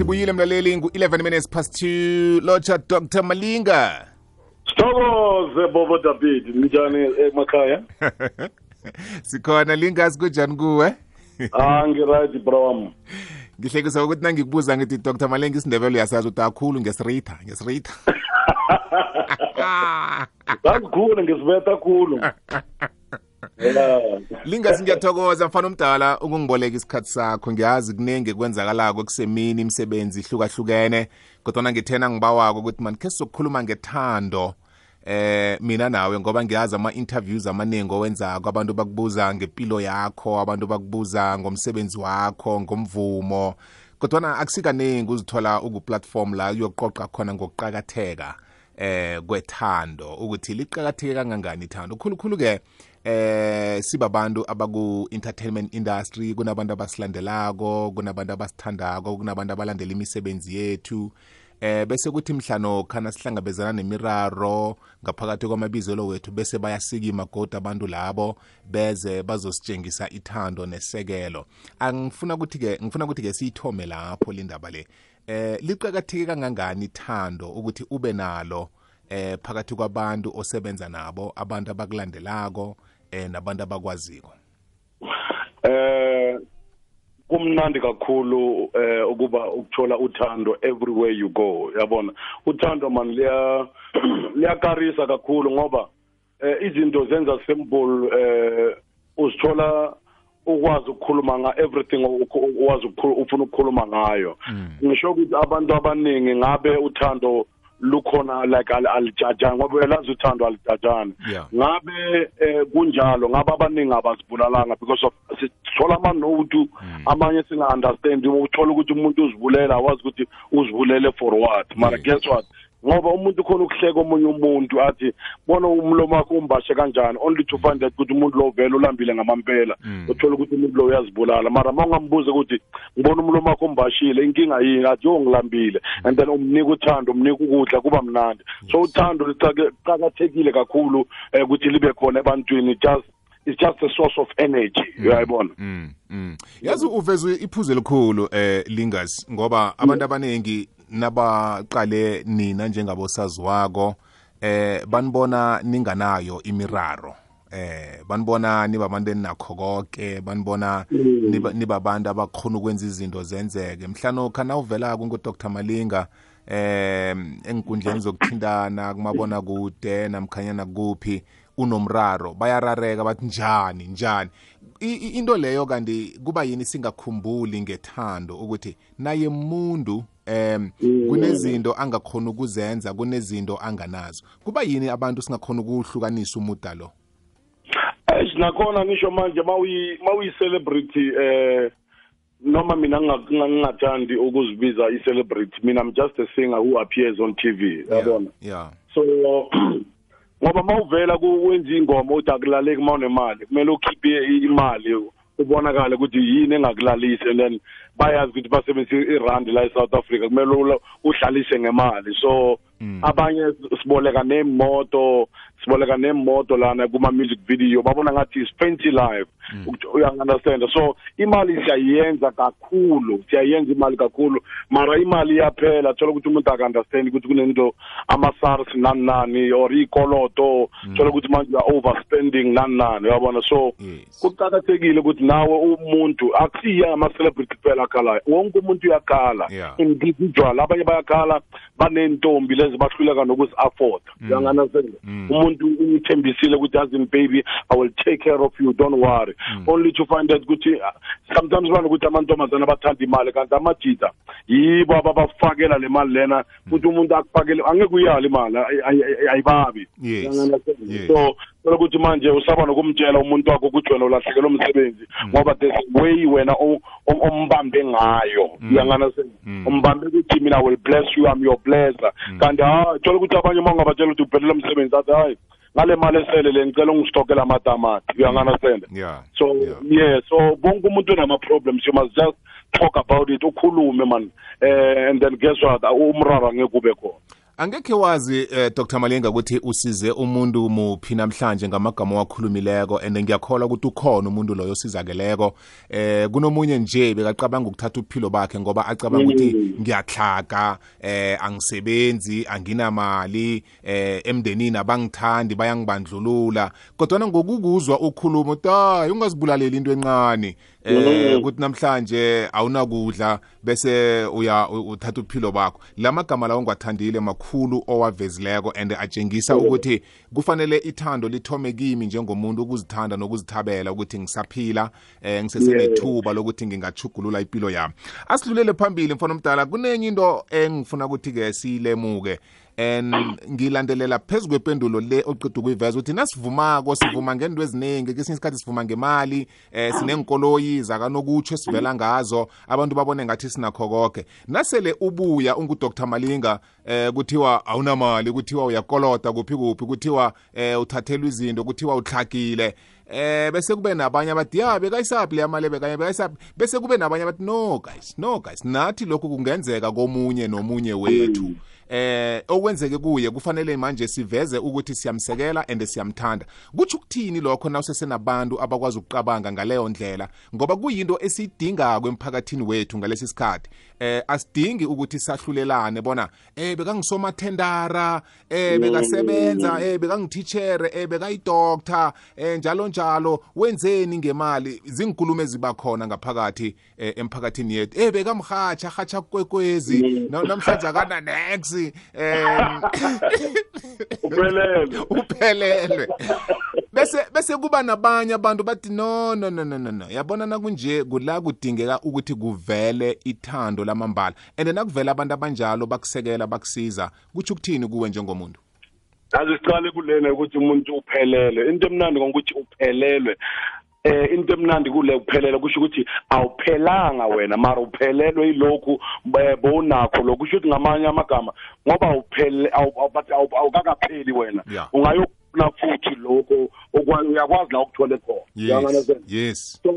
sibuyile mlaleli ngu-11 minutes past 2 lotsha dr malinga. Sithokoze bobo david. Njani emakhaya? Sikhona linga sikunjani kuwe? Ah ngiright bro. Wami ngihlekisa ukuthi nangikubuza ngithi dr malinga isindebelo uyasazi ukuthi akhulu ngesirita ngesirita. Ngakukhulu ngisibetha khulu. Yeah. lingasi ngiyathokoza mfana omdala ukungiboleka isikhathi sakho. Ngiyazi kuningi kwenzakalako kusemini imisebenzi ihlukahlukene kodwa ngithena ngibawako ukuthi mani khe sizokhuluma ngethando eh mina nawe ngoba ngiyazi ama-interviews amaningi owenzako. Abantu bakubuza ngempilo yakho abantu bakubuza ngomsebenzi wakho ngomvumo. Kodwana akusikaningi uzithola ukuplatform la uyoqoqa khona ngokuqakatheka eh kwethando ukuthi liqakatheke kangangani ithando. Khulukhulu ke eh sibabantu abaku entertainment industry kunabantu abasilandelako kunabantu abasithandako kunabantu abalandela imisebenzi yethu. Eh bese kuthi mhlano khana sihlangabezana nemiraro ngaphakathi kwamabizelo wethu bese bayasikima goda abantu labo beze bazositshengisa ithando nesekelo. Angifuna ukuthi ke ngifuna ukuthi ke siyithome lapho lindaba le. Eh liqhakatheke kangangani ithando ukuthi ube nalo eh phakathi kwabantu osebenza nabo abantu abakulandelako eh nabantu abakwaziko? Eh kumnandi kakhulu eh ukuba ukuthola uthando everywhere you go. Yabona? Uthando man liya liyakarisa kakhulu ngoba eh izinto zenza simple eh uzithola ukwazi ukukhuluma nga everything ukwazi ufuna ukukhuluma ngayo. Ngisho ukuthi abantu abaningi ngabe uthando lukhona like alijajani ngoba uyalazi uthando alijajani Yeah. ngabe eh, kunjalo ngabe abaningi abazibulalanga because of sithola amanotu amanye singa-understand uthola ukuthi umuntu uzibulela awazi ukuthi uzibulele for what mara Yes. guess what ngoba umuntu khona ukuhleka omunye umuntu athi bona umlomo wakho umbashe kanjani? Only to find out ukuthi umuntu lo vele ulambile ngamampela. Uthola ukuthi umuntu lo uyazibulala. Mara uma ungambuza ukuthi ngibona umlomo wakho umbashile inkinga yini? Athi yo ngilambile. And then umnika uthando umnika ukudla kuba mnandi. So uthando liqakathekile kakhulu eh, ukuthi libe khona ebantwini. Just it's just a source of energy. Uyayibona? Mm, mm. yazi uveze iphuzu elikhulu eh lingas ngoba abantu abaningi nabaqale nina njengabosaziwako eh banibona ninganayo imiraro. Eh banibona nibabantu eninakho konke banibona niba- nibabantu abakhona ukwenza izinto zenzeke. Mhlano khana uvelako ngo-dr malinga eh enkundleni zokuthintana kumabona kude namkhanyana kuphi unomraro bayarareka bathi njani njani? I- i- into leyo kanti kuba yini singakhumbuli ngethando ukuthi naye muntu em kunezinto angakhona ukuzenza kunezinto anganazo. Kuba yini abantu singakhona ukuhlukanisa umuda lo? Nakhona ngisho manje mawuyi mawuyi-celebrity eh noma mina nginga- nginga- ngingathandi ukuzibiza i-celebrity. Mina I'm just a singer who appears on TV yabona? yeah. So ngoba mawuvela kuwenza ingoma uthi akulaleki mawunemali kumele ukhiphe imali ubonakale ukuthi yini engakulalisi and then bayazi ukuthi basebenzisa irandi la e-south africa kumele ula- udlalise ngemali. So abanye siboleka nemoto siboleka nemoto lana kuma-music video babona ngathi is fancy life uyangunderstanda so imali siyayenza kakhulu siyayenza imali kakhulu. Mara imali iyaphela thola ukuthi umuntu aka-understand ukuthi kunento ama-sars nani nani or iy'koloto thola ukuthi manje you are overspending nani nani uyabona? So Yes. kuqakathekile ukuthi nawe umuntu akusiye ama-celebrity kuphela akhalayo wonke umuntu uyakhala. Yeah. individual abanye bayakhala banentombi lezi bahluleka nokuzi-afforda uyanganasenda umuntu umthembisile ukuthi azini baby i will take care of you. Don't worry. Hmm. Only to find out ukuthi sometimes banokuthi amantombazane abathanda imali kanti amajida yibo ababafakela le mali lena. Hmm. Futhi umuntu akufakele angeke uyali imali ay- ay- ay- ayibabi. Yes. So ukuthi manje usaba nokumtshela umuntu wakho ukuthi wena ulahlekelwe umsebenzi ngoba there's a way wena ombambe ngayo. Uyanganasenda umbambe ukuthi mina will bless you I'm your blesser. Kanti ha thola ukuthi abanye uma ungabatshela ukuthi uphelele umsebenzi athi hayi ngale mali esele le ngicela ungistokela amatamati. Uyanganasenda yeah. So yeah. so bonke umuntu unama-problems you must just talk about it ukhulume man. Eh and then guess what? Umraro angeke ube khona. Angekhe wazi eh, dr. Malinga ukuthi usize umuntu muphi namhlanje ngamagama wakhulumileko and ngiyakholwa ukuthi ukhona umuntu loyo osizakeleko. Eh kunomunye nje bekacabanga ukuthatha uphilo bakhe ngoba acabanga ukuthi ngiyahlaga eh angisebenzi anginamali eh emndenini abangithandi bayangibandlulula. Kodwa ngokukuzwa ukhuluma uthi hayi ungazibulaleli into encane. Eh ukuthi namhlanje awunakudla bese uya uthatha uphilo bakho. Lamagama lawo ngiwathandile makhulu owavezileko and atshengisa ukuthi kufanele ithando lithome kimi njengomuntu ukuzithanda nokuzithabela ukuthi ngisaphila eh ngisesenethuba lokuthi ngingachugulula impilo yami. Asidlulele phambili mfana omdala kunenye into engifuna ukuthi ke siyilemuke and ngilandelela phezu kwempendulo le oqeda ukuyiveza ukuthi nasivumako sivuma ngento eziningi kesinye isikhathi sivuma ngemali eh sinenkoloyi zakanokutsho esivela ngazo. Abantu babone ngathi sinakho konke nasele ubuya ungudr malinga eh kuthiwa awunamali kuthiwa uyakoloda kuphi kuphi kuthiwa eh uthathelwa izinto kuthiwa uhlakile eh bese kube nabanye abathi ya bekayisaphi le mali bekanye bekayisaphi? Bese kube nabanye abathi no guys no guys. Nathi lokhu kungenzeka komunye nomunye wethu. Eh okwenzeke kuye kufanele manje siveze ukuthi siyamsekela and siyamthanda. Kuthi ukuthini lokho nawusesenabantu abakwazi ukuqabanga ngaleyo ndlela? Ngoba kuyinto esiyidinga kwemphakathini wethu ngalesi sikhathi eh asidingi ukuthi sahlulelane bona eh bekangisomathendara eh bekasebenza eh bekangititchere eh bekayidoctor eh njalo njalo. Wenzeni ngemali? Zinkulumo ezibakhona ngaphakathi eh, emphakathini yethu. Eh bekamhatsha hatsha kwekwezi namhlanje akana next eh uphelele. Uphelelwe bese bese kuba nabanye abantu bathi no no no no no yabona nakunje kula kudingeka ukuthi kuvele ithando lamambala. And nakuvela abantu abanjalo bakusekela bakusiza kuthi ukuthini kuwe njengomuntu? Aze siqale kulena ukuthi umuntu uphelele. Into emnandi ngokuthi uphelelwe. Eh into emnandi kule kuphelela kusho ukuthi awuphelanga wena. Mara uphelelwe yilokhu bonakho lokhu. Kusho ukuthi ngamanye amagama ngoba uphele awukakapheli wena. Yeah. ungayofuna futhi lokho uyakwazi la ukuthole khona. Yes yes. So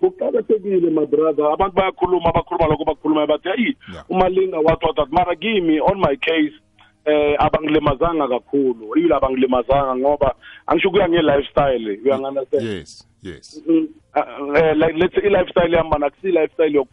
kuqakathekile my brother. Abantu bayakhuluma abakhuluma lokho bakhuluma bathi hayi Yeah. umalinga wathi wathi mara kimi on my case eh abangilimazanga kakhulu. Yilo abangilimazanga ngoba angisho kuya nge-lifestyle uyangandastand yes yes. Mm, eh, like let's i-lifestyle yami mana kusi lifestyle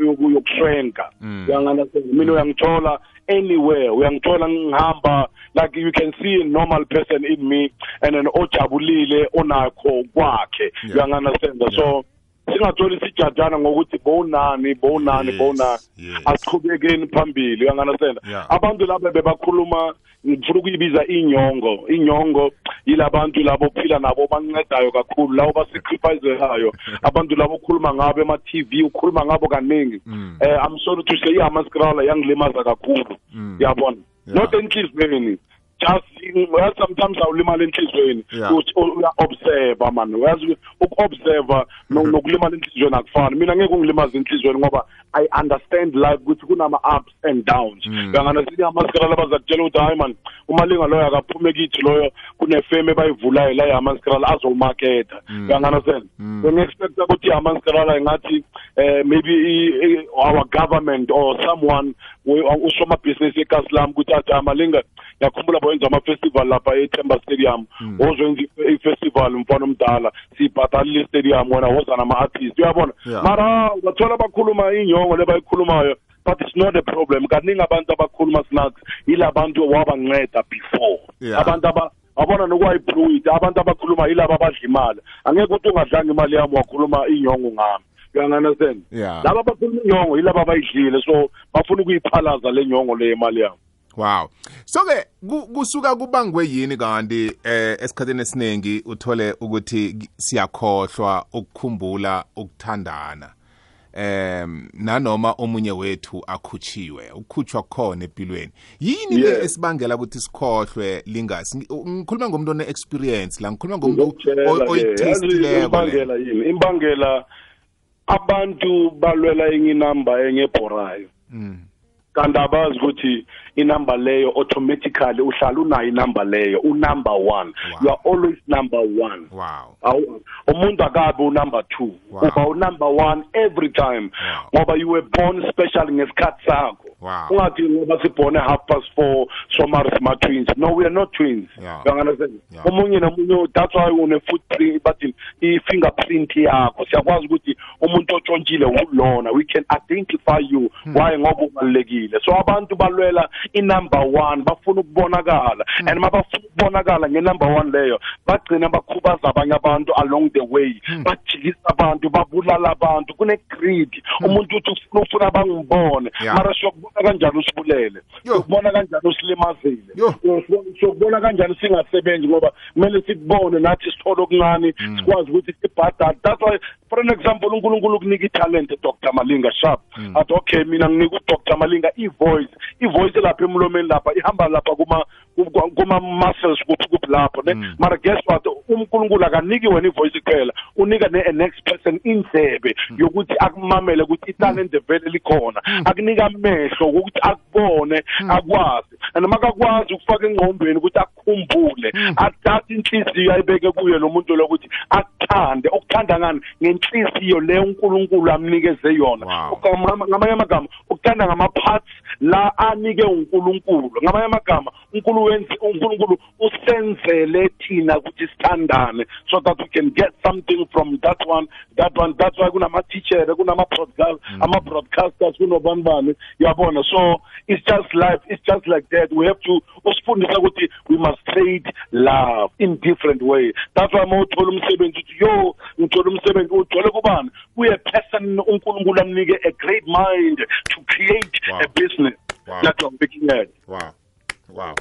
yokushrenka Mm. uyangandastand mina uyangithola anywhere uyangithola ngihamba like you can see a normal person in me and then ojabulile onakho kwakhe. Yeah. uyangandastand so singatholi sijajana ngokuthi bowunani bowunani Yes, bowunani yes. asiqhubekeni phambili uyangandastand Yeah. abantu laba bebakhuluma ngifuna ukuyibiza inyongo inyongo yilabantu labo phila nabo bancedayo kakhulu labo basacrificelayo abantu labo ukhuluma ngabo ema-tv ukhuluma ngabo kaningi Mm. eh i'm sorry to say ihamaskrala yangilimaza kakhulu Mm. yabona Yeah. not enhliziyweni just well, sometimes awulimala enhliziyweni Yeah. uya-observa man uyazi uku-observa no- nokulimala enhliziyweni akufani mina ngeke ungilimaze enhliziyweni ngoba i understand life ukuthi kunama-ups and downs Mm. uyangana sinamaskala labaza kutshela ukuthi hayi man umalinga loyo akaphume kithi loyo kunefeme ebayivulayo la yamanskrala azowumaketha Mm. uyanganasena Mm. so ngi-expecta ukuthi ihamaskrala ingathi eh maybe i- i- our government or someone we- usomabhizinisi ekasilam ukuthi athi amalinga ngiyakhumbula boyenza ama-festival lapha ethemba stadium Mm. ozwenza i- i-festival mfana omdala siyibhatalile istadium wena woza nama-artist uyabona Yeah. mara ungathola bakhuluma inyongo le bayikhulumayo but it's not a problem kaningi abantu abakhuluma snacks yila bantu wabanceda before Yeah. abantu aba abona nokwayibluyit abantu abakhuluma yilaba abadla imali angeke ukuthi ungadlanga imali yami wakhuluma inyongo ngami uyangandastand Yeah. laba abakhuluma inyongo yilaba abayidlile so bafuna ukuyiphalaza le nyongo le imali yami wow. So ke ku- kusuka kubangwe yini kanti eh esikhatheni esiningi uthole ukuthi siyakhohlwa ukukhumbula ukuthandana? Em nanoma omunye wethu akhutshiwe ukukhutshwa khona empilweni. Yini le esibangela ukuthi sikhohlwe lingasi? Ngi- ngikhuluma ngomuntu one experience la ngikhuluma ngomuntu Ngokutshela oy- ke, yazi oyithestileko le. imbangela yini? Imbangela abantu balwela enye inamba engebhorayo Mm. kanti abazi ukuthi inamba leyo automatically uhlala unayo inamba leyo unumber one Wow. you are always number one wow Awu- umuntu akabi unumber two Wow. uba unumber one every time Wow. ngoba you were born special ngesikhathi sakho Wow. ungathi ngoba sibhone half past four somari sima twins no we are not twins Yeah. you understand Yeah. omunye nomunye that's why une footprint bathi i-fingerprint yakho siyakwazi ukuthi umuntu otshontshile ulona we can identify you Hmm. why ngoba ubalulekile so abantu balwela i-number one bafuna ukubonakala Hmm. and mabafuna ukubonakala nge-number one leyo bagcina bakhubaza abanye abantu along the way Hmm. bajikisa abantu babulala abantu kune-greed umuntu uthi ufuna ufuna bangibone Hmm. Yeah. mara siyokubona kanjani usibulele Yo. siyokubona kanjani usilimazile Yo. siyokubona kanjani singasebenzi ngoba kumele sikubone nathi sithole okuncane Mm. sikwazi ukuthi sibhadale that's why for an example unkulunkulu ukunika italent dr malinga sharp Mm. athi okay mina nginika udr malinga i-voice i-voice lapha emlomeni lapha ihamba lapha kuma kuma- kuma-muscles kuphi kuphi lapho ne Mm. mara guess what? Unkulunkulu akaniki wena i-voice kuphela unika ne-next person indlebe yokuthi akumamele ukuthi italente vele likhona. Akunika amehlo ukuthi akubone akwazi. And makakwazi ukufaka engqondweni ukuthi akukhumbule athathe inhliziyo ayibeke kuyo lo muntu lo ukuthi akuthande ukuthanda ngani? Ngenhliziyo le unkulunkulu amnikeze yona. Wow. Ngama- ngamanye amagama ukuthanda ngama-parts la anike unkulunkulu. Ngamanye amagama unkulunkulu wenzi unkulunkulu usenzele thina ukuthi sithandane so that we can get something from that one. That one that's why kunama-teacher kunama-broadcast ama-broadcasters kunobani bani yabona so it's just life it's just like that. We have to usifundisa ukuthi we must trade love in different way. That's why ma uthola umsebenzi uthi yo ngithola umsebenzi ugcwele kubani? Kuye person unkulunkulu amnike a great mind to create Wow. a business. Wow. that's what I'm looking at. Wow. Wow.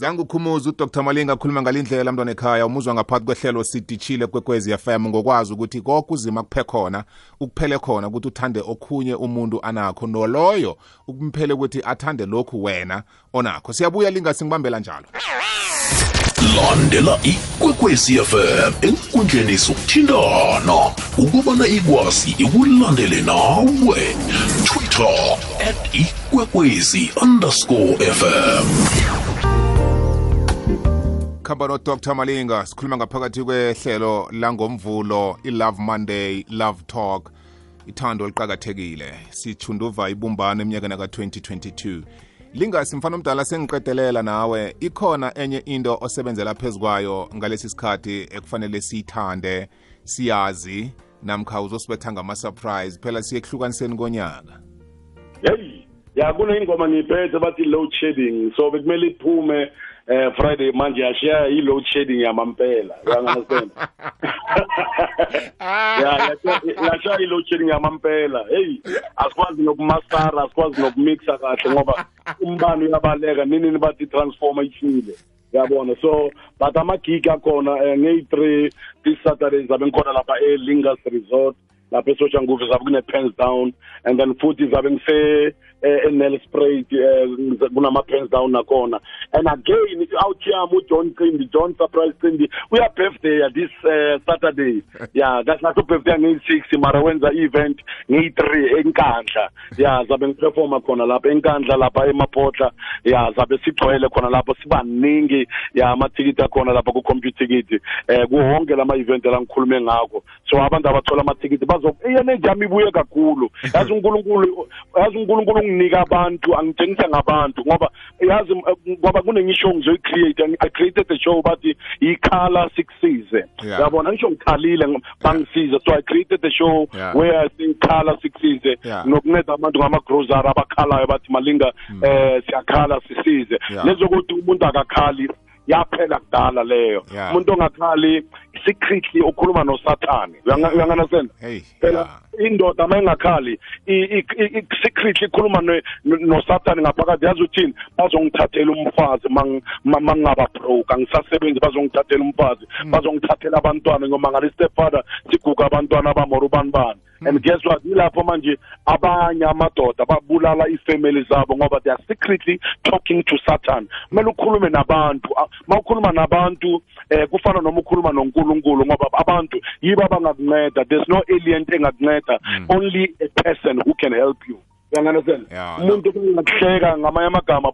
Zange ukhumuza udr. Malinga akhuluma ngalindlela mntwana ekhaya. Umuzwa ngaphakathi kwehlelo sidishile kwekwezi fm ngokwazi ukuthi konke uzima kuphe khona ukuphele khona ukuthi uthande okhunye umuntu anakho noloyo ukumphele ukuthi athande lokhu wena onakho. Siyabuya linga singibambela njalo. Landela ikwekwezi fm enkundleni zokuthintana ukubana ikwazi ikulandele nawe. Twitter at ikwekwezi underscore fm khamba nodr malinga sikhuluma ngaphakathi kwehlelo langomvulo i-love monday love talk. Ithando liqakathekile sithunduva ibumbano eminyakeni ka-2022 lingasi mfana omdala sengiqedelela nawe ikhona enye into osebenzela phezu kwayo ngalesi sikhathi ekufanele siyithande siyazi namkha uzosibetha ngama-surprise phela siye kuhlukaniseni konyaka. Hey ya kuneyingoma ngiyiphethe bathi load shedding. So bekumele iphume eh friday manje yashiya i-load shedding yamampela. Uyangaunderstand ya yashiya i-load shedding yamampela. Hey asikwazi nokumastara asikwazi nokumixa kahle ngoba umbane uyabaleka. Ninini bathi transformer ithile yabona so but amagig akhona eh, ngeyi-three this saturday zabe ngikhona lapha e-lingas resort. Lapha esotsha nguve zabe kune-pens down and then futhi zabe ngise eh, enelsprat kunama-pens down nakhona. And again out yami ujohn cimbi john surprise cimbi uya-birthday this uh, saturday. Ya kahlahle ubirthday ngeyi-six mara wenza i-event ngeyi-three enkandla. Ya zabe ngiperforma khona lapha enkandla lapha emapotla. Ya zabe sigcwele khona lapho sibaningi ya amathikithi akhona lapha ku-computer ticket eh kuwonke lama-event la ngikhulume ngakho. So abantu abathola amathikithi bazo i-energy yami ibuye kakhulu yazi unkulunkulu yazi unkulunkulu unginika abantu angitshengisa ngabantu ngoba yazi eh, ngoba kunenye ishow ngizoyi-create i created a show bathi ikhala sikusize Yeah. yabona ngisho ngikhalile ng- bangisize so i created a show Yeah. where i say ikhala sikusize Yeah. nokunceda abantu ngama-grocery abakhalayo bathi malinga eh siyakhala sisize Yeah. lezokuthi umuntu akakhali yaphela kudala leyo Yeah. umuntu ongakhali secretly ukhuluma nosathane. Uyanganasena hey phela indoda uma ingakhali i- i- i- i- secretly ikhuluma ne- no- nosathane ngaphakathi yazi uthini? Bazongithathela umfazi mang- ma- mangingaba broke angisasebenzi bazongithathela umfazi bazongithathela abantwana ngoma ngale stepfather siguga abantwana abamora ubani bani. And guess what? Yilapho manje abanye amadoda babulala ifamily zabo ngoba they are secretly talking to satan. Kumele ukhulume nabantu uma ukhuluma nabantu eh kufana noma ukhuluma nonkulunkulu ngoba abantu yibo abangakunceda. There's no alien engakunceda. Only a person who can help you. Umuntu ngamanye amagama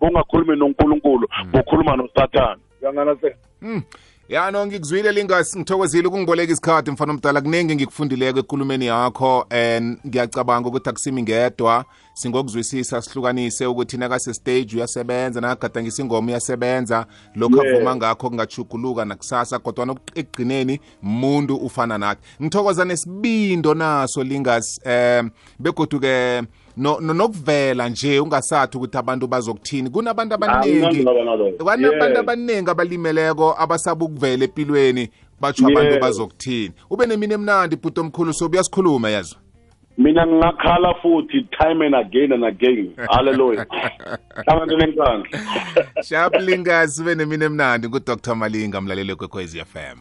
nonkulunkulu bokhuluma nosathane. Uyanganasena Mm. Ya no ngikuzwile lingas ngithokozile ukungiboleka isikhathi. Mfana omdala kuningi ngikufundileko ekulumeni yakho and ngiyacabanga ukuthi akusimi ngedwa. Singokuzwisisa sihlukanise ukuthi nakasestage uyasebenza nakagadangisa ingoma uyasebenza. Lokhu Yeah. avuma ngakho kungachuguluka nakusasa kodwa ekugcineni muntu ufana nathi ngithokoza nesbindo naso lingas um begodu-ke no- no- nokuvela nje ungasathi ukuthi abantu bazokuthini. Kunabantu abaningi. kwanabantu abaningi abalimeleko abasaba ukuvela empilweni batsho abantu Yes. bazokuthini. Ube nemini emnandi bhuti omkhulu so uyasikhuluma yazwa mina ngingakhala futhi time and again and again. Haleluya abantu nenkandla sharp lingas ube nemini emnandi ngudr. Malinga mlaleli kwekwezi fm